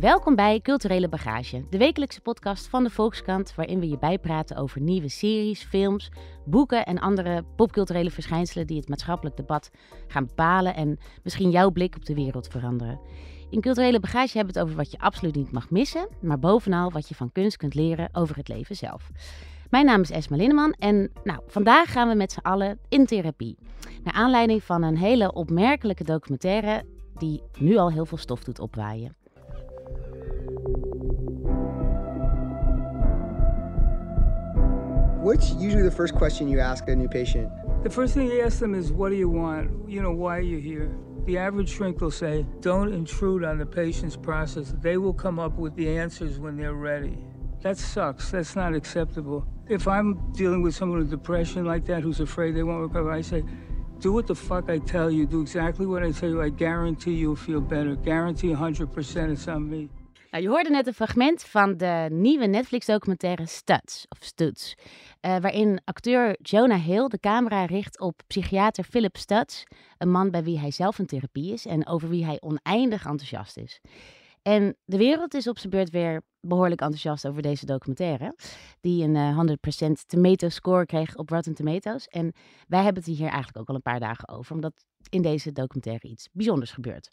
Welkom bij Culturele Bagage, de wekelijkse podcast van de Volkskrant, waarin we je bijpraten over nieuwe series, films, boeken en andere popculturele verschijnselen die het maatschappelijk debat gaan bepalen en misschien jouw blik op de wereld veranderen. In Culturele Bagage hebben we het over wat je absoluut niet mag missen, maar bovenal wat je van kunst kunt leren over het leven zelf. Mijn naam is Esma Linneman en nou, vandaag gaan we met z'n allen in therapie. Naar aanleiding van een hele opmerkelijke documentaire die nu al heel veel stof doet opwaaien. What's usually the first question you ask a new patient? The first thing you ask them is, What do you want? You know, why are you here? The average shrink will say, Don't intrude on the patient's process. They will come up with the answers when they're ready. That sucks. That's not acceptable. If I'm dealing with someone with depression like that who's afraid they won't recover, I say, do what the fuck I tell you. Do exactly what I tell you. I guarantee you'll feel better. Guarantee 100% it's on me. Nou, je hoorde net een fragment van de nieuwe Netflix-documentaire Studs, of Studs, uh, waarin acteur Jonah Hill de camera richt op psychiater Philip Studs, een man bij wie hij zelf in therapie is en over wie hij oneindig enthousiast is. En de wereld is op zijn beurt weer behoorlijk enthousiast over deze documentaire. Die een uh, 100% tomato score kreeg op Rotten Tomatoes. En wij hebben het hier eigenlijk ook al een paar dagen over, omdat in deze documentaire iets bijzonders gebeurt.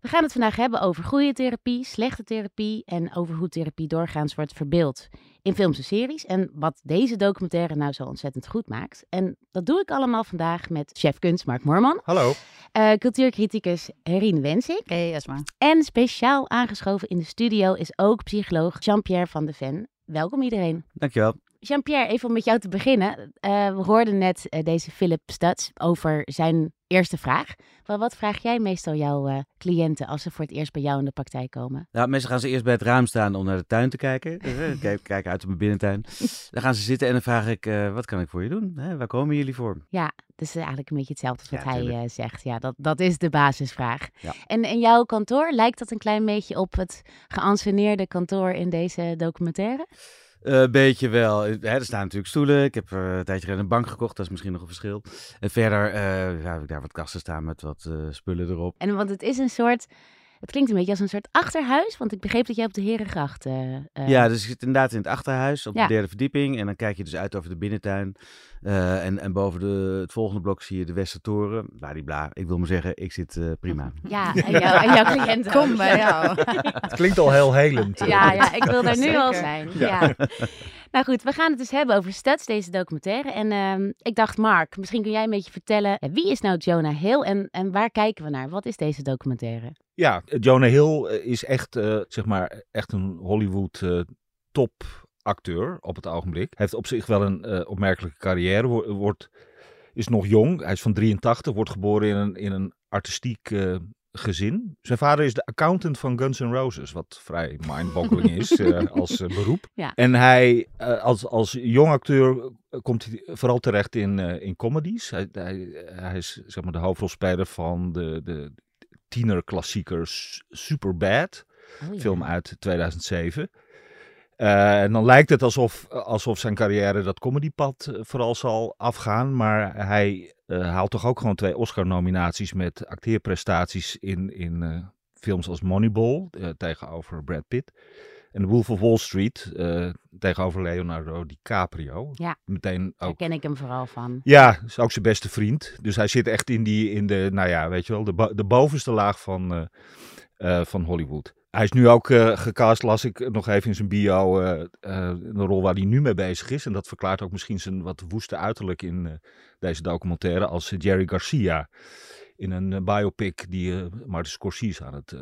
We gaan het vandaag hebben over goede therapie, slechte therapie en over hoe therapie doorgaans wordt verbeeld in films en series. En wat deze documentaire nou zo ontzettend goed maakt. En dat doe ik allemaal vandaag met chef kunst Mark Moorman. Hallo. Uh, cultuurcriticus Herine Wensik. Hey Esma. En speciaal aangeschoven in de studio is ook psycholoog Jean-Pierre van de Ven. Welkom iedereen. Dankjewel. Jean-Pierre, even om met jou te beginnen. Uh, we hoorden net uh, deze Philip Studs over zijn eerste vraag. Maar wat vraag jij meestal jouw uh, cliënten als ze voor het eerst bij jou in de praktijk komen? Nou, meestal gaan ze eerst bij het raam staan om naar de tuin te kijken. Kijk, kijken uit op mijn binnentuin. Dan gaan ze zitten en dan vraag ik, wat kan ik voor je doen? Hè, waar komen jullie voor? Ja, dus eigenlijk een beetje hetzelfde als wat ja, hij zegt. Ja, dat, dat is de basisvraag. Ja. En in jouw kantoor, lijkt dat een klein beetje op het geanceneerde kantoor in deze documentaire? Een uh, beetje wel. Hè, er staan natuurlijk stoelen. Ik heb uh, een tijdje geleden een bank gekocht. Dat is misschien nog een verschil. En verder heb ik daar wat kasten staan met wat spullen erop. En want het is een soort... Het klinkt een beetje als een soort achterhuis, want ik begreep dat jij op de Herengracht... Uh, ja, dus je zit inderdaad in het achterhuis, op ja. de derde verdieping. En dan kijk je dus uit over de binnentuin. Uh, en, en boven de, het volgende blok zie je de Westertoren. Bladibla. Ik wil maar zeggen, ik zit uh, prima. Ja, en, jou, en jouw cliënten Kom bij jou. het klinkt al heel helend. Ja, ja ik wil daar nu al zijn. Ja. ja. Nou goed, we gaan het dus hebben over Studs, deze documentaire. En uh, ik dacht, Mark, misschien kun jij een beetje vertellen... wie is nou Jonah Hill en, en waar kijken we naar? Wat is deze documentaire? Ja, Jonah Hill is echt, uh, zeg maar, echt een Hollywood uh, top acteur op het ogenblik. Hij heeft op zich wel een uh, opmerkelijke carrière. Wordt, is nog jong. Hij is van 83. Wordt geboren in een, in een artistiek uh, gezin. Zijn vader is de accountant van Guns N' Roses. Wat vrij mindboggling is uh, als beroep. Ja. En hij, als, als jong acteur, komt hij vooral terecht in, in comedies. Hij, hij, hij is zeg maar de hoofdrolspeler van de, de tienerklassiekers Superbad. Oh, ja. Film uit 2007. Uh, en dan lijkt het alsof, alsof zijn carrière dat comedypad vooral zal afgaan. Maar hij uh, haalt toch ook gewoon twee Oscar-nominaties met acteerprestaties in, in uh, films als Moneyball tegenover Brad Pitt. En Wolf of Wall Street tegenover Leonardo DiCaprio. Ja, Meteen ook, daar ken ik hem vooral van. Ja, is ook zijn beste vriend. Dus hij zit echt in, die, in de, nou ja, weet je wel, de, de bovenste laag van, van Hollywood. Hij is nu ook uh, gecast, las ik nog even in zijn bio, uh, uh, een rol waar hij nu mee bezig is. En dat verklaart ook misschien zijn wat woeste uiterlijk in deze documentaire als Jerry Garcia. In een biopic die Martin Scorsese aan het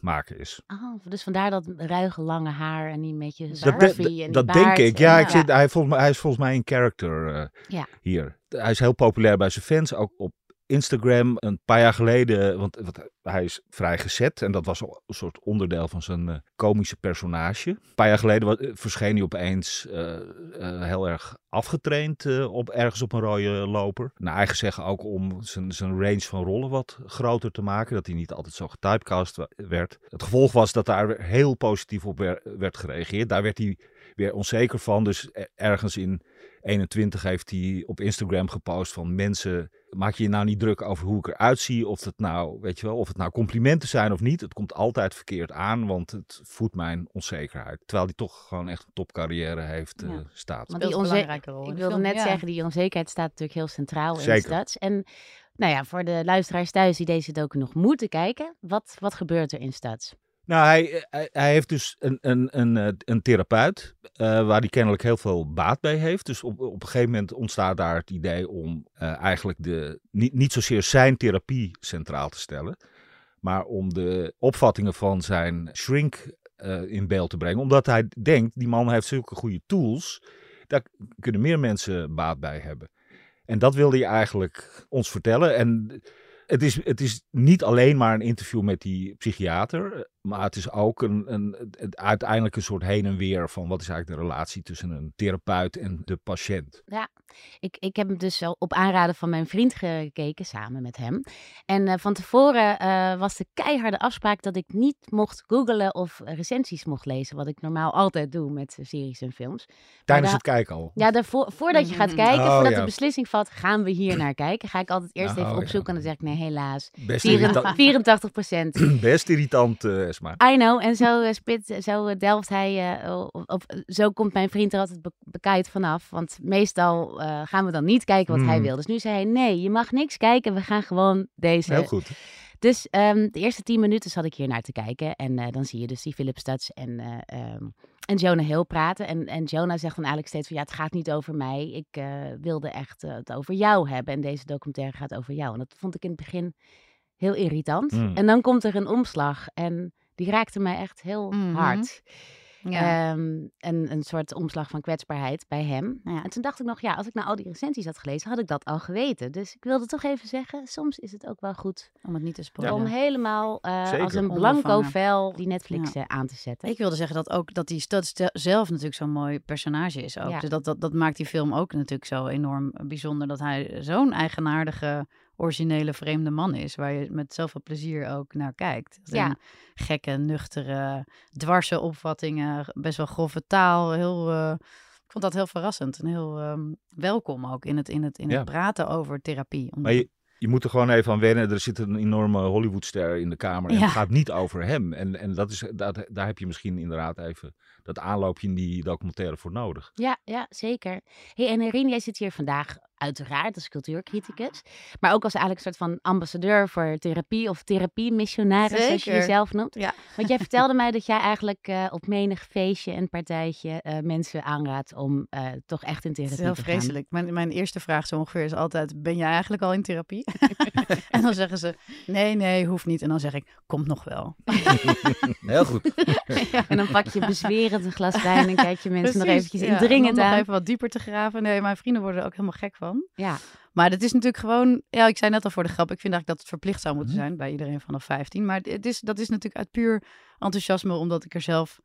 maken is. Oh, dus vandaar dat ruige lange haar en die beetje dat, de, en Dat denk ik, ja. ik zit, hij, volgens mij, hij is volgens mij een character ja. hier. Hij is heel populair bij zijn fans, ook op Instagram een paar jaar geleden, want, hij is vrij gezet en dat was een soort onderdeel van zijn uh, komische personage. Een paar jaar geleden was, verscheen hij opeens uh, heel erg afgetraind op, ergens op een rode loper. Naar eigen zeggen ook om zijn, zijn range van rollen wat groter te maken, dat hij niet altijd zo getypecast werd. Het gevolg was dat daar heel positief op werd gereageerd. Daar werd hij weer onzeker van, dus ergens in 21 heeft hij op Instagram gepost van mensen maak je je nou niet druk over hoe ik eruit zie, of het nou, weet je wel, of het nou complimenten zijn of niet. Het komt altijd verkeerd aan, want het voedt mijn onzekerheid. Terwijl hij toch gewoon echt een topcarrière heeft, Ja. eh, staat. Want Speelt die een onze- belangrijke rol in Ik de wilde film, net ja. zeggen, die onzekerheid staat natuurlijk heel centraal in Zeker. Studs. En nou ja, voor de luisteraars thuis die deze docu nog moeten kijken, wat, wat gebeurt er in Studs? Nou, hij, hij, hij heeft dus een, een, een, eh, een therapeut eh, waar hij kennelijk heel veel baat bij heeft. Dus op, op een gegeven moment ontstaat daar het idee om eh, eigenlijk de, niet, niet zozeer zijn therapie centraal te stellen, maar om de opvattingen van zijn shrink eh, in beeld te brengen. Omdat hij denkt, die man heeft zulke goede tools, daar kunnen meer mensen baat bij hebben. En dat wilde hij eigenlijk ons vertellen. En het is, het is niet alleen maar een interview met die psychiater, maar het is ook een, een, het- uiteindelijk een soort heen en weer van wat is eigenlijk de relatie tussen een therapeut en de patiënt. Ik, ik heb hem dus al op aanraden van mijn vriend gekeken, samen met hem. En eh, van tevoren eh, was de keiharde afspraak dat ik niet mocht googlen of recensies mocht lezen. Wat ik normaal altijd doe met series en films. Tijdens het kijken al. Ja, daarvoor, voordat je gaat kijken, Oh, voordat ja. de beslissing valt, gaan we hier naar kijken. Ga ik altijd eerst Oh, even ja. opzoeken en dan zeg ik nee, helaas. Best, irritant, 84 procent. best irritant, eh, I know. En zo, eh, spit, zo eh, delft hij, of, of zo komt mijn vriend er altijd be bekijkt vanaf. Want meestal gaan we dan niet kijken wat hij Hmm. wil. Dus nu zei hij, nee, je mag niks kijken. We gaan gewoon deze. Heel goed. Dus ehm, de eerste tien minuten zat ik hier naar te kijken. En dan zie je dus die Philip Studs en, eh, ehm, en Jonah Hill praten. En, en Jonah zegt dan eigenlijk steeds van, ja, het gaat niet over mij. Ik wilde echt het over jou hebben. En deze documentaire gaat over jou. En dat vond ik in het begin heel irritant. Hmm. En dan komt er een omslag. En die raakte mij echt heel Mhm. hard. Ja. Ehm, een, een soort omslag van kwetsbaarheid bij hem. Ja. En toen dacht ik nog, ja, als ik nou al die recensies had gelezen, had ik dat al geweten. Dus ik wilde toch even zeggen, soms is het ook wel goed om het niet te spoilen. om helemaal eh, als een blanco vel die Netflix Ja. eh, aan te zetten. Ik wilde zeggen dat ook dat die stad zelf natuurlijk zo'n mooi personage is ook. Ja. Dus dat, dat, dat maakt die film ook natuurlijk zo enorm bijzonder. Dat hij zo'n eigenaardige, originele, vreemde man is. Waar je met zoveel plezier ook naar kijkt. Ja. Gekke, nuchtere, dwarse opvattingen. Best wel grove taal. Heel, eh, ik vond dat heel verrassend. En heel ehm, welkom ook in het, in het, in Ja. het praten over therapie. Omdat- Maar je, je moet er gewoon even aan wennen. Er zit een enorme Hollywoodster in de kamer. En Ja. het gaat niet over hem. En, en dat is, dat, daar heb je misschien inderdaad even dat aanloopje in die documentaire voor nodig. Ja, ja, zeker. Hey, en Erin, jij zit hier vandaag uiteraard als cultuurcriticus, maar ook als eigenlijk een soort van ambassadeur voor therapie of therapie-missionaris, zoals je Zeker. jezelf noemt. Ja. Want jij vertelde mij dat jij eigenlijk eh, op menig feestje en partijtje eh, mensen aanraadt om eh, toch echt in therapie is heel te gaan. vreselijk. Mijn, mijn eerste vraag zo ongeveer is altijd: Ben jij eigenlijk al in therapie? en dan zeggen ze: Nee, nee, hoeft niet. En dan zeg ik: Komt nog wel. Heel goed. En dan pak je een glas wijn en kijk je mensen nog eventjes ja, indringend om nog aan. even wat dieper te graven. Nee, mijn vrienden worden er ook helemaal gek van. Ja, Maar het is natuurlijk gewoon, ja, ik zei net al voor de grap, ik vind eigenlijk dat het verplicht zou Mhm. moeten zijn bij iedereen vanaf 15. Maar het is, dat is natuurlijk uit puur enthousiasme, omdat ik er zelf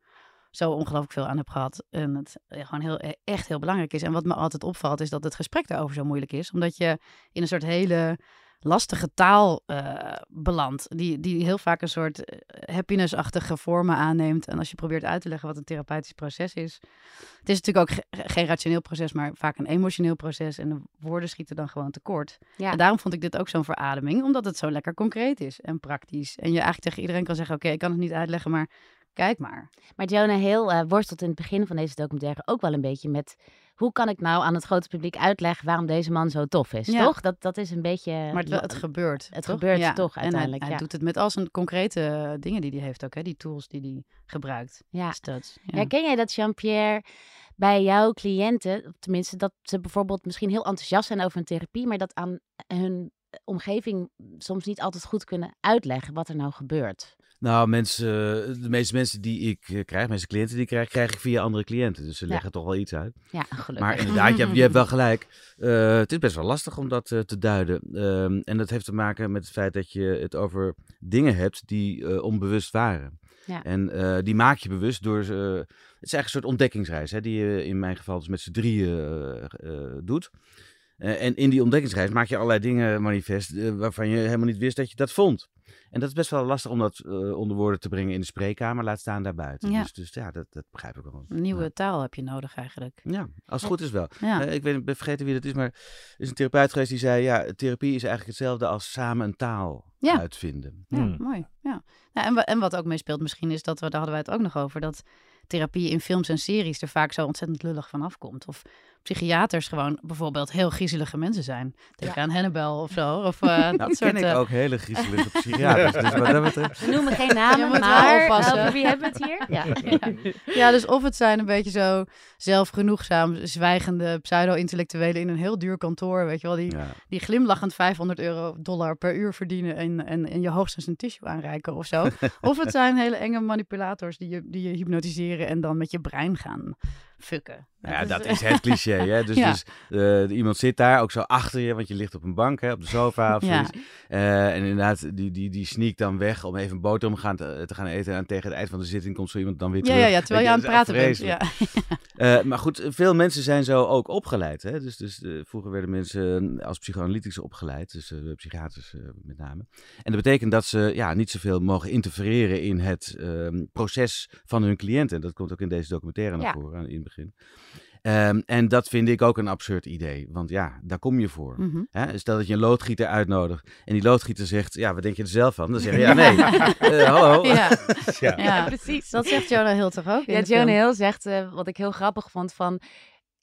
zo ongelooflijk veel aan heb gehad. En het eh, gewoon heel, eh, echt heel belangrijk is. En wat me altijd opvalt, is dat het gesprek daarover zo moeilijk is. Omdat je in een soort hele lastige taal eh, belandt. Die, die heel vaak een soort eh, happiness-achtige vormen aanneemt. En als je probeert uit te leggen wat een therapeutisch proces is. Het is natuurlijk ook ge- geen rationeel proces, maar vaak een emotioneel proces. En de woorden schieten dan gewoon tekort. Ja. En daarom vond ik dit ook zo'n verademing, omdat het zo lekker concreet is en praktisch. En je eigenlijk tegen iedereen kan zeggen: Oké, ik kan het niet uitleggen, maar kijk maar. Maar Jonah Hill eh, worstelt in het begin van deze documentaire ook wel een beetje met... hoe kan ik nou aan het grote publiek uitleggen waarom deze man zo tof is, Ja. toch? Dat, dat is een beetje... Maar het, het gebeurt. het toch? gebeurt toch En uiteindelijk, hij, hij ja. doet het met al zijn concrete dingen die hij heeft ook, hè? die tools die hij gebruikt. Ja. Studs. Ja. Herken jij dat, Jean-Pierre, bij jouw cliënten, tenminste dat ze bijvoorbeeld misschien heel enthousiast zijn over een therapie, maar dat aan hun omgeving soms niet altijd goed kunnen uitleggen wat er nou gebeurt? Nou, mensen, de meeste mensen die ik eh, krijg, de meeste cliënten die ik krijg, krijg ik via andere cliënten. Dus ze Ja. leggen toch wel iets uit. Ja, gelukkig. Maar inderdaad, je hebt, je hebt wel gelijk. Eh, het is best wel lastig om dat eh, te duiden. Ehm, en dat heeft te maken met het feit dat je het over dingen hebt die eh, onbewust waren. Ja. En eh, die maak je bewust door... het is eigenlijk een soort ontdekkingsreis, hè, die je in mijn geval dus met z'n drieën eh, eh, doet. Eh, en in die ontdekkingsreis maak je allerlei dingen manifest eh, waarvan je helemaal niet wist dat je dat vond. En dat is best wel lastig om dat uh, onder woorden te brengen in de spreekkamer, laat staan daarbuiten. Ja. Dus, dus ja, dat, dat begrijp ik wel. Een nieuwe Ja. taal heb je nodig eigenlijk. Ja, als het goed is wel. Ja. Eh, ik weet, ik ben vergeten wie dat is, maar er is een therapeut geweest die zei: ja, therapie is eigenlijk hetzelfde als samen een taal Ja. uitvinden. Ja, Hmm. mooi. Ja. Nou, en wat ook meespeelt misschien is dat we, daar hadden wij het ook nog over, dat therapie in films en series er vaak zo ontzettend lullig van afkomt. Of psychiaters gewoon bijvoorbeeld heel griezelige mensen zijn. Denk aan Hannibal of zo. Of eh, Nou, dat ken soort... ik eh, ook hele griezelige psychiaters. dus wat dat betreft... We noemen geen namen, Je moet wel maar oppassen. over wie hebben we het hier? Ja. Ja, dus of het zijn een beetje zo zelfgenoegzaam, zwijgende pseudo-intellectuelen in een heel duur kantoor, weet je wel, die, Ja. die glimlachend 500 euro dollar per uur verdienen en, en, en je hoogstens een tissue aanreiken of zo. of het zijn hele enge manipulators die je, die je hypnotiseren en dan met je brein gaan fucken. Ja, dat is het cliché. Hè? Dus, Ja. dus eh, iemand zit daar ook zo achter je, want je ligt op een bank, hè, op de sofa of Ja. zoiets. Eh, en inderdaad, die, die, die sneakt dan weg om even een boterham gaan te, te gaan eten. En tegen het eind van de zitting komt zo iemand dan weer Ja, terug. ja, ja, terwijl je aan het praten bent. Ja. Eh, maar goed, veel mensen zijn zo ook opgeleid. Hè? Dus, dus eh, vroeger werden mensen eh, als psychoanalytici opgeleid, dus eh, psychiaters eh, met name. En dat betekent dat ze ja, niet zoveel mogen interfereren in het ehm, proces van hun cliënten. Dat komt ook in deze documentaire naar voren aan- in het begin. Ehm, en dat vind ik ook een absurd idee, want ja, daar kom je voor. Mhm. Hè? Stel dat je een loodgieter uitnodigt en die loodgieter zegt, ja, wat denk je er zelf van? Dan zeg je, ja, nee, Eh, hallo. Ja, Ja. ja. precies. dat zegt Jonah Hill toch ook? Ja? Jonah Hill zegt, eh, wat ik heel grappig vond, van...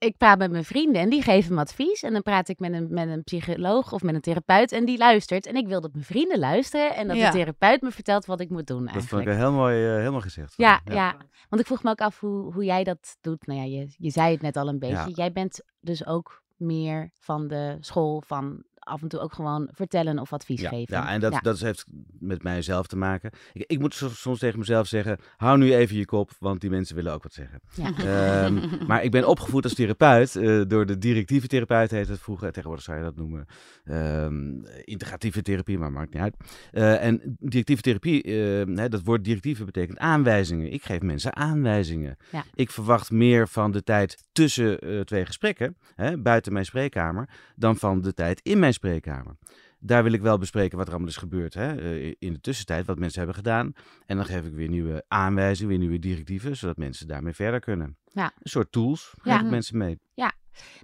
Ik praat met mijn vrienden en die geven me advies. En dan praat ik met een, met een psycholoog of met een therapeut en die luistert. En ik wil dat mijn vrienden luisteren en dat Ja. de therapeut me vertelt wat ik moet doen Dat vond eigenlijk. ik heel mooi, heel mooi gezegd. Ja, ja, want ik vroeg me ook af hoe, hoe jij dat doet. Nou ja, je, je zei het net al een beetje. Ja. Jij bent dus ook meer van de school van af en toe ook gewoon vertellen of advies Ja, geven. ja, en dat, Ja. dat heeft met mijzelf te maken. Ik, ik moet soms, tegen mezelf zeggen, hou nu even je kop, want die mensen willen ook wat zeggen. Ja. Ehm, maar ik ben opgevoed als therapeut, eh, door de directieve therapeut heet het vroeger, tegenwoordig zou je dat noemen, ehm, integratieve therapie, maar maakt niet uit. Eh, en directieve therapie, eh, hè, dat woord directieve betekent aanwijzingen. Ik geef mensen aanwijzingen. Ik verwacht meer van de tijd tussen eh, twee gesprekken, hè, buiten mijn spreekkamer, dan van de tijd in mijn spreekkamer. Daar wil ik wel bespreken wat er allemaal is gebeurd hè, eh, in de tussentijd, wat mensen hebben gedaan. En dan geef ik weer nieuwe aanwijzingen, weer nieuwe directieven, zodat mensen daarmee verder kunnen. Ja. Een soort tools geef Ja. ik mensen mee.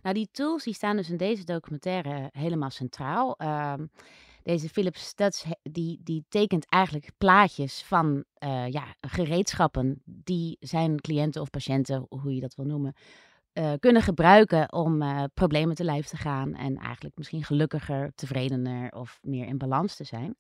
Nou, die tools die staan dus in deze documentaire helemaal centraal. Ehm, deze Philip Stutz, he- die, die tekent eigenlijk plaatjes van eh, ja, gereedschappen die zijn cliënten of patiënten, hoe je dat wil noemen, eh, kunnen gebruiken om eh, problemen te lijf te gaan en eigenlijk misschien gelukkiger, tevredener of meer in balans te zijn.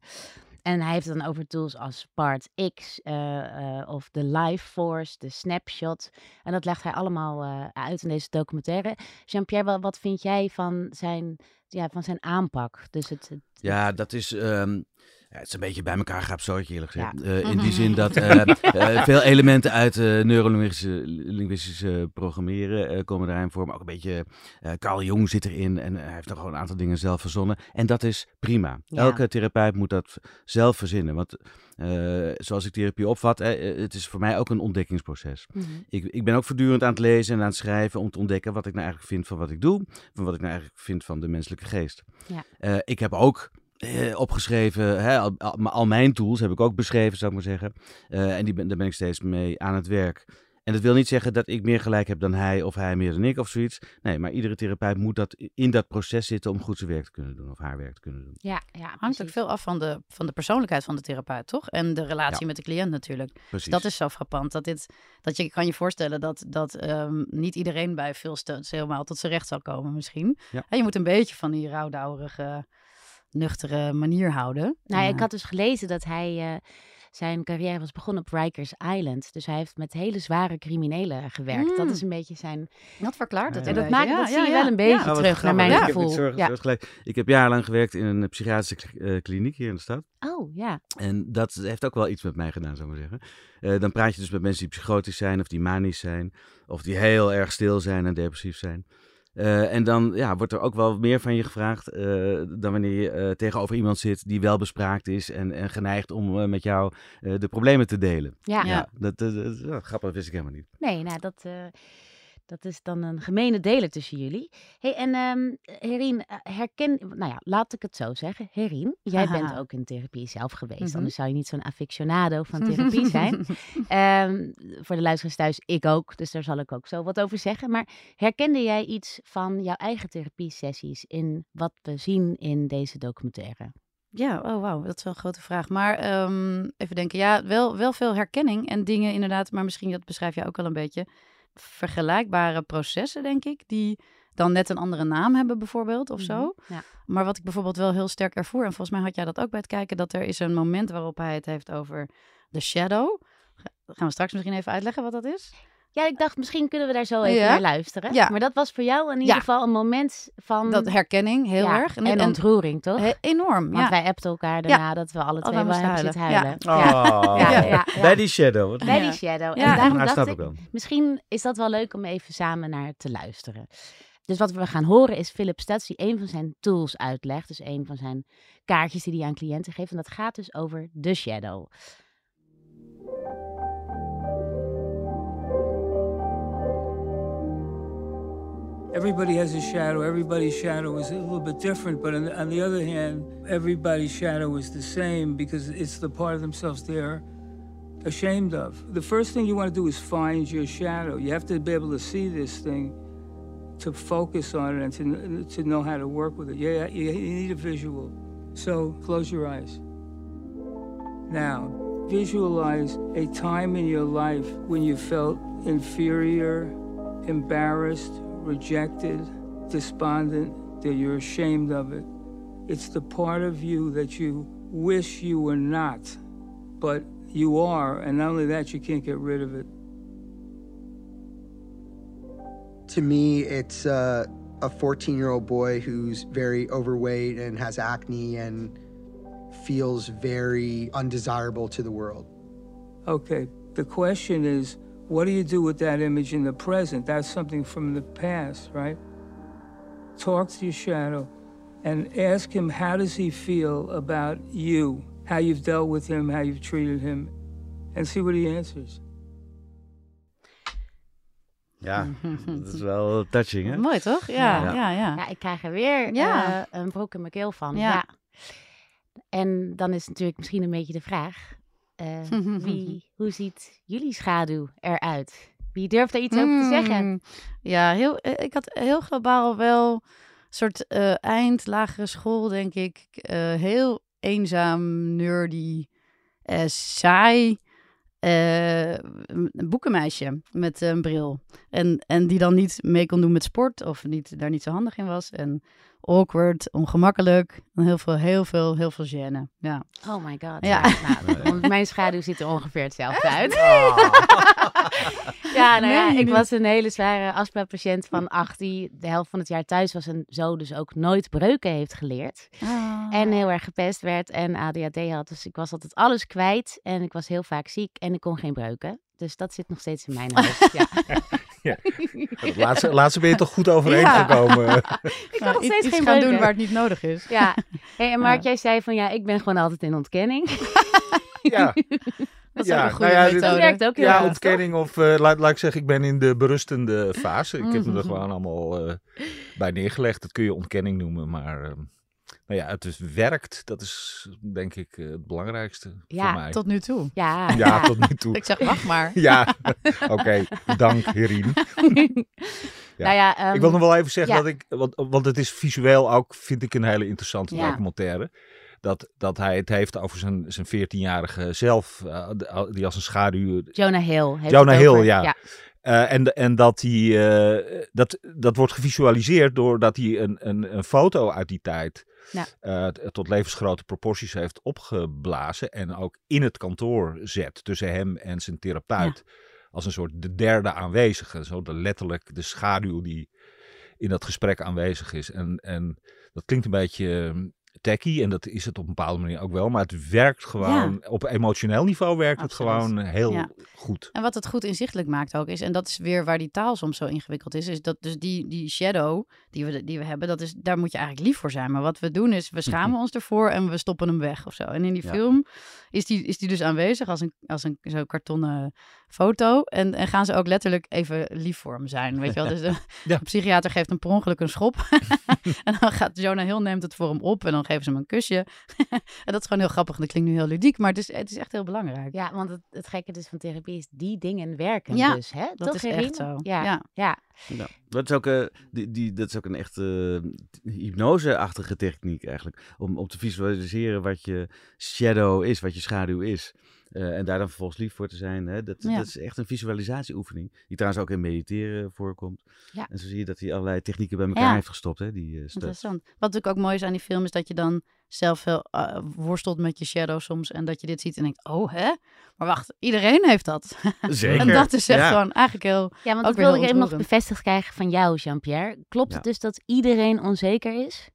En hij heeft het dan over tools als Part X eh, of de Life Force, de Snapshot. En dat legt hij allemaal uit in deze documentaire. Jean-Pierre, wat, vind jij van zijn, ja, van zijn aanpak? Dus het, het- Ja, dat is. ehm, ja, het is een beetje bij elkaar geabsoortje, eerlijk gezegd. Ja. Eh, in die zin dat eh, eh, veel elementen uit neurolinguïstische linguïstische programmeren komen daarin voor. Maar ook een beetje. Carl Jung zit erin en hij heeft nog gewoon een aantal dingen zelf verzonnen. En dat is prima. Ja. Elke therapeut moet dat zelf verzinnen. Want zoals ik therapie opvat, het is voor mij ook een ontdekkingsproces. Ik, ik ben ook voortdurend aan het lezen en aan het schrijven om te ontdekken wat ik nou eigenlijk vind van wat ik doe. Van wat ik nou eigenlijk vind van de menselijke geest. Ja. Ik heb ook eh, opgeschreven, hè, al, mijn tools heb ik ook beschreven, zou ik maar zeggen. Eh, en die ben, daar ben ik steeds mee aan het werk. En dat wil niet zeggen dat ik meer gelijk heb dan hij of hij meer dan ik of zoiets. Nee, maar iedere therapeut moet dat in dat proces zitten om goed zijn werk te kunnen doen of haar werk te kunnen doen. ja, ja, Hangt ook veel af van de, van de persoonlijkheid van de therapeut, toch? En de relatie Ja. met de cliënt natuurlijk. Dus Precies. dat is zo frappant. Dat, dit, dat je kan je voorstellen dat, dat ehm, niet iedereen bij veel stunts helemaal tot zijn recht zal komen misschien. Ja. En je moet een beetje van die rouwdouwerige, nuchtere manier houden. Nou, ik had dus gelezen dat hij eh, zijn carrière was begonnen op Rikers Island. Dus hij heeft met hele zware criminelen gewerkt. Dat is een beetje zijn. Dat verklaart het En dat, maakt, Ja, dat ja, zie je ja. wel een beetje terug naar mijn Ik heb- gevoel. ik, zorg- ja. zorg gelijk. ik heb jarenlang gewerkt in een psychiatrische eh, kliniek hier in de stad. Oh ja. En dat heeft ook wel iets met mij gedaan, zou ik maar zeggen. Eh, dan praat je dus met mensen die psychotisch zijn, of die manisch zijn, of die heel erg stil zijn en depressief zijn. Eh, en dan ja, wordt er ook wel meer van je gevraagd eh, dan wanneer je eh, tegenover iemand zit die wel bespraakt is en, en geneigd om eh, met jou eh, de problemen te delen. Ja. Ja. dat, dat- dat- ja, grappig, dat wist ik helemaal niet. Nee, nou dat. Dat is dan een gemene deler tussen jullie. hey, en um, Herien, eh, herken... Nou ja, laat ik het zo zeggen. Herien, jij bent ook in therapie zelf geweest. Mhm. Anders zou je niet zo'n aficionado van therapie zijn. Ehm, voor de luisteraars thuis, ik ook. Dus daar zal ik ook zo wat over zeggen. Maar herkende jij iets van jouw eigen therapiesessies in wat we zien in deze documentaire? Ja, oh wauw, dat is wel een grote vraag. Maar ehm, even denken, ja, wel, wel veel herkenning en dingen inderdaad, maar misschien, dat beschrijf je ook al een beetje, vergelijkbare processen, denk ik, die dan net een andere naam hebben bijvoorbeeld of zo. Mhm, Ja. Maar wat ik bijvoorbeeld wel heel sterk ervoer, en volgens mij had jij dat ook bij het kijken, dat er is een moment waarop hij het heeft over de shadow. Ga- Gaan we straks misschien even uitleggen wat dat is? Ja, ik dacht misschien kunnen we daar zo even Ja? naar luisteren. Ja. Maar dat was voor jou in ieder Ja. geval een moment van... Dat herkenning, heel ja, erg. En, ontroering, toch? he- enorm, Want ja. wij appten elkaar daarna dat we alle twee wel hebben zitten huilen. Oh, Ja, ja, ja, ja. Bij die shadow. Bij Ja. die shadow. Ja. En daarom Nou, dacht snap ik, misschien is dat wel leuk om even samen naar te luisteren. Dus wat we gaan horen is Philip Stutz die een van zijn tools uitlegt. Dus een van zijn kaartjes die hij aan cliënten geeft. En dat gaat dus over de shadow. Everybody has a shadow. Everybody's shadow is a little bit different, but on the, on the other hand, everybody's shadow is the same because it's the part of themselves they're ashamed of. The first thing you want to do is find your shadow. You have to be able to see this thing to focus on it and to, to know how to work with it. Yeah, you, you need a visual. So close your eyes. Now, visualize a time in your life when you felt inferior, embarrassed, rejected, despondent, that you're ashamed of it. It's the part of you that you wish you were not, but you are, and not only that, you can't get rid of it. To me, it's uh, a 14 year old boy who's very overweight and has acne and feels very undesirable to the world. Okay, the question is, what do you do with that image in the present? That's something from the past, right? Talk to your shadow and ask him how does he feel about you, how you've dealt with him, how you've treated him, and see what he answers. Ja, dat is wel touching, hè? Mooi toch? Ja, Ja. ja, ja. Ja, ik krijg er weer Ja. eh, een broek in mijn keel van. Ja. Ja. En dan is natuurlijk misschien een beetje de vraag: eh, wie, hoe ziet jullie schaduw eruit? Wie durft daar iets over te zeggen? Mm, Ja, heel, eh, ik had heel globaal wel een soort eh, eind lagere school, denk ik. heel eenzaam, nerdy, saai. een boekenmeisje met een bril. En, en die dan niet mee kon doen met sport of niet, daar niet zo handig in was. En awkward, ongemakkelijk. En heel veel, heel veel, heel veel gêne. Ja. Oh my god. Ja. Nou, want mijn schaduw ziet er ongeveer hetzelfde uit. ja, nou ja, Nee, ik was een hele zware astma-patiënt van acht die de helft van het jaar thuis was en zo dus ook nooit breuken heeft geleerd. En heel erg gepest werd en ADHD had. Dus ik was altijd alles kwijt en ik was heel vaak ziek en ik kon geen breuken. Dus dat zit nog steeds in mijn hoofd. Ja. Het laatste, laatste ben je toch goed overeen Ja. gekomen. Ik kan Nou, nog steeds iets geen gaan doen waar het niet nodig is. Ja, hey, en Mark, Ja. jij zei van ja, ik ben gewoon altijd in ontkenning. ja, Dat is Ja, ook een goede nou ja, dit- werkt ook heel ja goed, ontkenning of eh, laat, laat ik zeggen, ik ben in de berustende fase. Ik heb me Mhm. er gewoon allemaal eh, bij neergelegd. Dat kun je ontkenning noemen, maar eh, nou ja, het dus werkt. Dat is denk ik eh, het belangrijkste Ja, voor mij. Tot nu toe. Ja, Ja, tot nu toe. Ik zeg, wacht maar. Ja, oké. Dank, Herien. Ja. Nou ja, ehm, ik wil nog wel even zeggen ja. dat ik, want, want het is visueel ook, vind ik, een hele interessante Ja. documentaire. Dat, dat hij het heeft over zijn, zijn 14-jarige zelf, eh, die als een schaduw. Jonah Hill. Heeft Jonah Hill, over. ja. eh, en, en dat, hij, eh, dat, dat wordt gevisualiseerd doordat hij een, een, een foto uit die tijd Ja. eh, tot levensgrote proporties heeft opgeblazen. En ook in het kantoor zet tussen hem en zijn therapeut. Als een soort de derde aanwezige. Zo de, letterlijk de schaduw die in dat gesprek aanwezig is. En, en dat klinkt een beetje tacky en dat is het op een bepaalde manier ook wel. Maar het werkt gewoon, op emotioneel niveau werkt Absoluut. het gewoon heel Ja. goed. En wat het goed inzichtelijk maakt ook is, en dat is weer waar die taal soms zo ingewikkeld is, is dat dus die, die shadow die we, die we hebben, dat is, daar moet je eigenlijk lief voor zijn. Maar wat we doen is, we schamen ons ervoor en we stoppen hem weg of zo. En in die Ja. film is die, is die dus aanwezig als een, als een zo kartonnen foto. En, en gaan ze ook letterlijk even lief voor hem zijn. Weet je wel? Dus de, psychiater geeft hem per ongeluk een schop. en dan gaat Jonah Hill neemt het voor hem op en dan geven ze hem een kusje. en dat is gewoon heel grappig. En dat klinkt nu heel ludiek, maar het is, het is echt heel belangrijk. Ja, want het, het gekke dus van therapie is die dingen werken Ja, dus, hè? dat Toch, is echt zo. Ja, ja. Ja. Ja, dat is ook, eh, die, die, dat is ook een echte eh, hypnose-achtige techniek eigenlijk. Om, om te visualiseren wat je shadow is, wat je schaduw is. Eh, en daar dan vervolgens lief voor te zijn. Hè? Dat, Ja. dat is echt een visualisatieoefening. Die trouwens ook in mediteren voorkomt. Ja. En zo zie je dat hij allerlei technieken bij elkaar Ja. heeft gestopt. Hè? Die, eh. Interessant. Wat natuurlijk ook mooi is aan die film is dat je dan zelf veel eh, worstelt met je shadow soms. En dat je dit ziet en denkt, oh hè? Maar wacht, iedereen heeft dat. Zeker. en dat is echt Ja. gewoon eigenlijk heel... Ja, want Ook dat wilde ik even nog bevestigd krijgen van jou, Jean-Pierre. Klopt Ja. het dus dat iedereen onzeker is?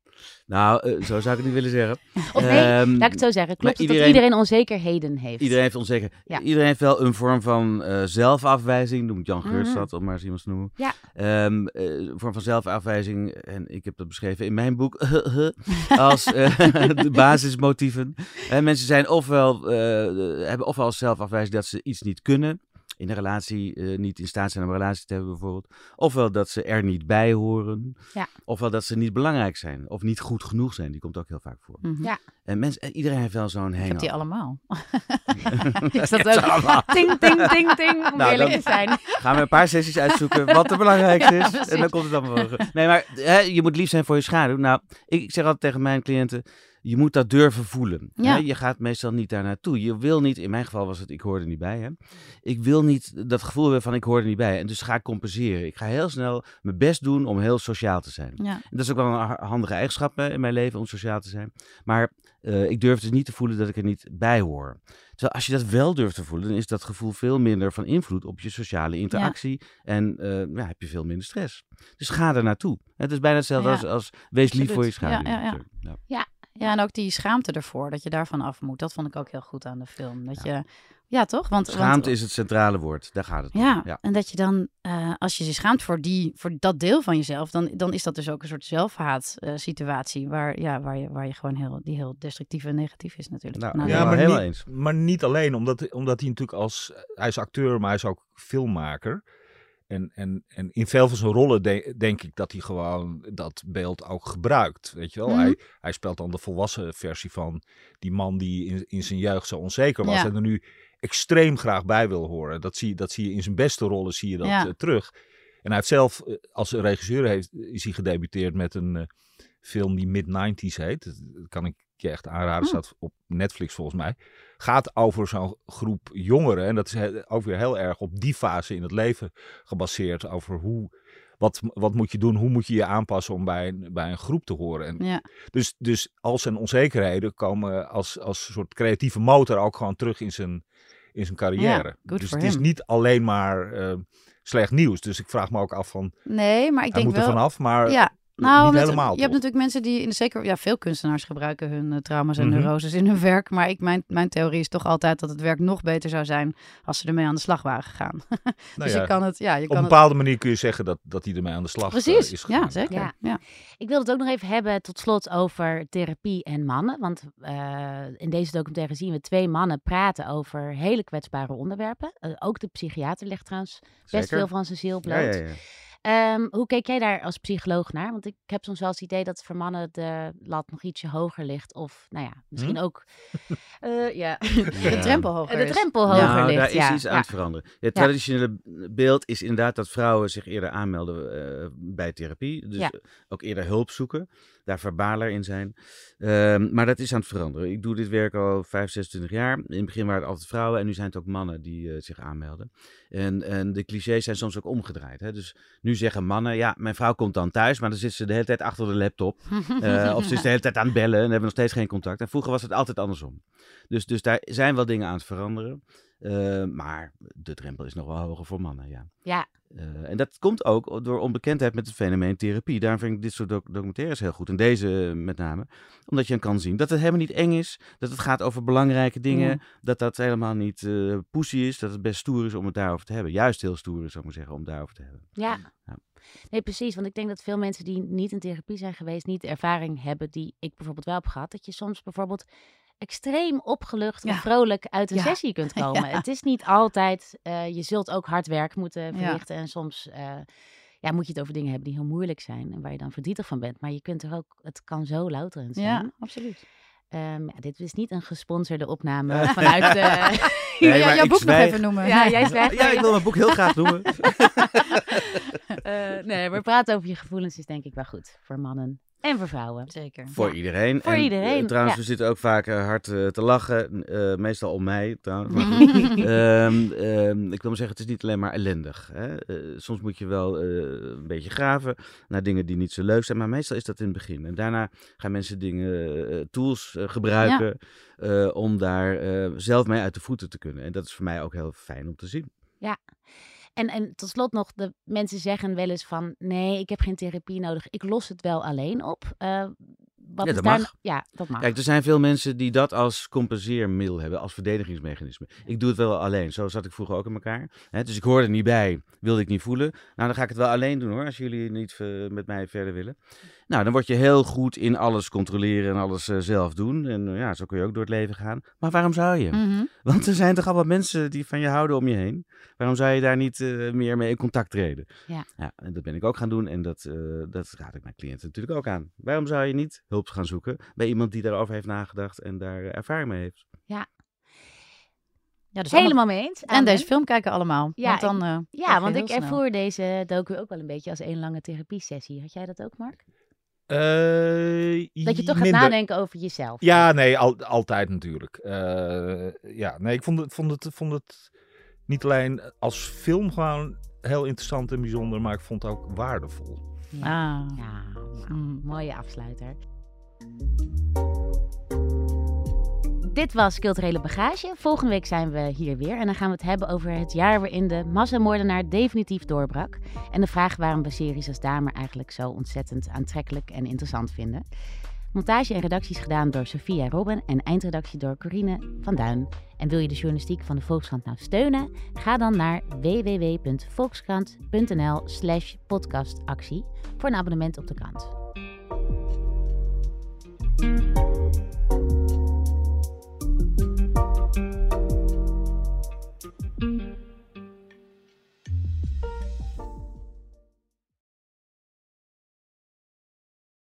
Nou, eh, zo zou ik het niet willen zeggen. Of nee, Ehm, laat ik het zo zeggen. Klopt iedereen- dat iedereen onzekerheden heeft? Iedereen heeft onzeker. Ja. Iedereen heeft wel een vorm van eh, zelfafwijzing. Noemt Jan Geurts Mhm. dat, om maar eens iemand te noemen. Ja. Ehm, eh, een vorm van zelfafwijzing. En ik heb dat beschreven in mijn boek. als de basismotieven. Mensen zijn ofwel, hebben ofwel zelfafwijzing dat ze iets niet kunnen. In een relatie eh, niet in staat zijn om een relatie te hebben bijvoorbeeld. Ofwel dat ze er niet bij horen. Ja. Ofwel dat ze niet belangrijk zijn. Of niet goed genoeg zijn. Die komt ook heel vaak voor. Mhm. Ja. En mensen, eh, iedereen heeft wel zo'n Ik hang heb die allemaal. ik zat ze ook... allemaal. Ting, ting, ting, ting, om Nou, eerlijk dan- te zijn. Gaan we een paar sessies uitzoeken wat het belangrijkste Ja, is. precies. en dan komt het allemaal wel goed. Nee, maar hè, je moet lief zijn voor je schaduw. Nou, ik, ik zeg altijd tegen mijn cliënten, je moet dat durven voelen. Ja. Je gaat meestal niet daar naartoe. Je wil niet, in mijn geval was het, ik hoorde er niet bij. Hè? Ik wil niet dat gevoel hebben van ik hoor er niet bij. En dus ga ik compenseren. Ik ga heel snel mijn best doen om heel sociaal te zijn. Ja. En dat is ook wel een ha- handige eigenschap hè, in mijn leven om sociaal te zijn. Maar eh, ik durf dus niet te voelen dat ik er niet bij hoor. Terwijl als je dat wel durft te voelen, dan is dat gevoel veel minder van invloed op je sociale interactie. En eh, ja, heb je veel minder stress. Dus ga er naartoe. Het is bijna hetzelfde Ja, als, als wees lief voor je schaduw. Ja, ja, ja. Ja. ja, en ook die schaamte ervoor, dat je daarvan af moet. Dat vond ik ook heel goed aan de film. Dat je... Ja, toch? Want, Schaamte want, is het centrale woord. Daar gaat het om. Ja, Ja. en dat je dan, eh, als je je schaamt voor, die, voor dat deel van jezelf, dan, dan is dat dus ook een soort zelfhaat eh, situatie, waar, ja, waar, je, waar je gewoon heel, die heel destructief en negatief is natuurlijk. Nou, Nou, ja, Ja, maar helemaal niet, eens. maar niet alleen, omdat, omdat hij natuurlijk als... Hij is acteur, maar hij is ook filmmaker. En, en, en in veel van zijn rollen de- denk ik dat hij gewoon dat beeld ook gebruikt. Weet je wel? Mhm. hij, hij speelt dan de volwassen versie van die man die in, in zijn jeugd zo onzeker was. Ja. En er nu extreem graag bij wil horen. Dat zie, je- dat zie je in zijn beste rollen zie je dat Ja. eh, terug. En hij heeft zelf, eh, als regisseur heeft, is hij gedebuteerd met een eh, film die Mid-90s heet. Dat kan ik je echt aanraden. Hm. Staat op Netflix volgens mij. Gaat over zo'n groep jongeren. En dat is ook weer heel erg op die fase in het leven gebaseerd. Over hoe, wat, wat moet je doen? Hoe moet je je aanpassen om bij een, bij een groep te horen? En Ja, dus, dus al zijn onzekerheden komen als, als soort creatieve motor ook gewoon terug in zijn, in zijn carrière. dus het is niet alleen maar eh, slecht nieuws. Dus ik vraag me ook af van, nee, maar ik denk moet er wel... vanaf, maar Ja, nou, helemaal, je hebt natuurlijk mensen die, in de, zeker ja, veel kunstenaars gebruiken hun eh, trauma's en Mhm. neuroses in hun werk. Maar ik, mijn, mijn theorie is toch altijd dat het werk nog beter zou zijn als ze ermee aan de slag waren gegaan. nou dus ja, je kan het, ja, je op kan een het... bepaalde manier kun je zeggen dat, dat hij ermee aan de slag eh, Precies, is ja, gegaan. zeker. Ja. Ja. Ik wil het ook nog even hebben tot slot over therapie en mannen. Want eh, in deze documentaire zien we twee mannen praten over hele kwetsbare onderwerpen. Ook de psychiater legt trouwens best Zeker. veel van zijn ziel bloot. Ja, ja, Ehm, hoe keek jij daar als psycholoog naar? Want ik heb soms wel eens het idee dat voor mannen de lat nog ietsje hoger ligt. Of nou ja, misschien Hm? ook eh, ja. De drempel hoger de is. drempel hoger nou, ligt. daar is ja. iets aan ja. het veranderen. Het traditionele beeld is inderdaad dat vrouwen zich eerder aanmelden eh, bij therapie. Dus Ja. ook eerder hulp zoeken. Daar verbaler in zijn. Ehm, maar dat is aan het veranderen. Ik doe dit werk al 5, 26 jaar. In het begin waren het altijd vrouwen en nu zijn het ook mannen die eh, zich aanmelden. En, en de clichés zijn soms ook omgedraaid. Hè? Dus nu zeggen mannen, ja, mijn vrouw komt dan thuis, maar dan zit ze de hele tijd achter de laptop. Eh, of ze is de hele tijd aan het bellen en hebben nog steeds geen contact. En vroeger was het altijd andersom. Dus, dus daar zijn wel dingen aan het veranderen. Eh, maar de drempel is nog wel hoger voor mannen, ja. Ja. Eh, en dat komt ook door onbekendheid met het fenomeen therapie. Daarom vind ik dit soort doc- documentaires heel goed. En deze eh, met name. Omdat je dan kan zien dat het helemaal niet eng is. Dat het gaat over belangrijke dingen. Dat dat helemaal niet eh pussy is. Dat het best stoer is om het daarover te hebben. Juist heel stoer is, zou ik maar zeggen, om daarover te hebben. Ja. Ja. Nee, precies. Want ik denk dat veel mensen die niet in therapie zijn geweest, niet de ervaring hebben die ik bijvoorbeeld wel heb gehad. Dat je soms bijvoorbeeld extreem opgelucht en Ja. vrolijk uit een Ja. sessie kunt komen. Ja. Het is niet altijd, eh, je zult ook hard werk moeten Ja. verrichten. En soms eh, ja, moet je het over dingen hebben die heel moeilijk zijn en waar je dan verdrietig van bent. Maar je kunt er ook, het kan zo louterend zijn. Ja, absoluut. Ehm, ja, dit is niet een gesponsorde opname vanuit de... Nee, ja, jouw ik boek zwijg. nog even noemen. Ja, jij zwijgt. Ja, ik wil mijn boek heel graag noemen. Eh, nee, maar praten over je gevoelens is denk ik wel goed voor mannen en voor vrouwen. Zeker. Voor Ja. iedereen. Voor En, eh, iedereen, trouwens, ja. we zitten ook vaak eh, hard eh, te lachen. eh, meestal om mij, trouwens. Maar. Ehm, ehm, ik wil maar zeggen, het is niet alleen maar ellendig. Hè? Eh, soms moet je wel eh, een beetje graven naar dingen die niet zo leuk zijn. Maar meestal is dat in het begin. En daarna gaan mensen dingen, tools gebruiken eh, om daar eh, zelf mee uit de voeten te kunnen. En dat is voor mij ook heel fijn om te zien. En, en tot slot nog, de mensen zeggen wel eens van... nee, ik heb geen therapie nodig, ik los het wel alleen op. Eh, wat Ja, dat daar mag. no- Ja, dat mag. Kijk, er zijn veel mensen die dat als compenseermiddel hebben, als verdedigingsmechanisme. Ik doe het wel alleen. Zo zat ik vroeger ook in elkaar. Hè, dus ik hoorde er niet bij, wilde ik niet voelen. Nou, dan ga ik het wel alleen doen hoor, als jullie niet eh, met mij verder willen. Nou, dan word je heel goed in alles controleren en alles eh, zelf doen. En eh, ja, zo kun je ook door het leven gaan. Maar waarom zou je? Mhm. Want er zijn toch allemaal mensen die van je houden om je heen. Waarom zou je daar niet meer mee in contact treden? Ja. ja. En dat ben ik ook gaan doen en dat, dat raad ik mijn cliënten natuurlijk ook aan. Waarom zou je niet hulp gaan zoeken bij iemand die daarover heeft nagedacht en daar eh, ervaring mee heeft? Ja, dus allemaal- Helemaal mee eens. En Amen. deze film kijken allemaal. Ja, want dan, eh, Ja, want ik snel. ervoer deze docu ook wel een beetje als één lange therapiesessie. Had jij dat ook, Mark? Eh, Dat je toch gaat nadenken over jezelf. Ja, nee, al, altijd natuurlijk. Eh, ja, nee, ik vond het, vond, het, vond het niet alleen als film gewoon heel interessant en bijzonder, maar ik vond het ook waardevol. Ja. Ah. Ja, nou, Mm. mooie afsluiter. Dit was Culturele Bagage. Volgende week zijn we hier weer en dan gaan we het hebben over het jaar waarin de massamoordenaar definitief doorbrak. En de vraag waarom we series als Damer eigenlijk zo ontzettend aantrekkelijk en interessant vinden. Montage en redactie is gedaan door Sophia Robben en eindredactie door Corine van Duin. En wil je de journalistiek van de Volkskrant nou steunen? Ga dan naar www.volkskrant.nl slash podcastactie voor een abonnement op de krant. Thank you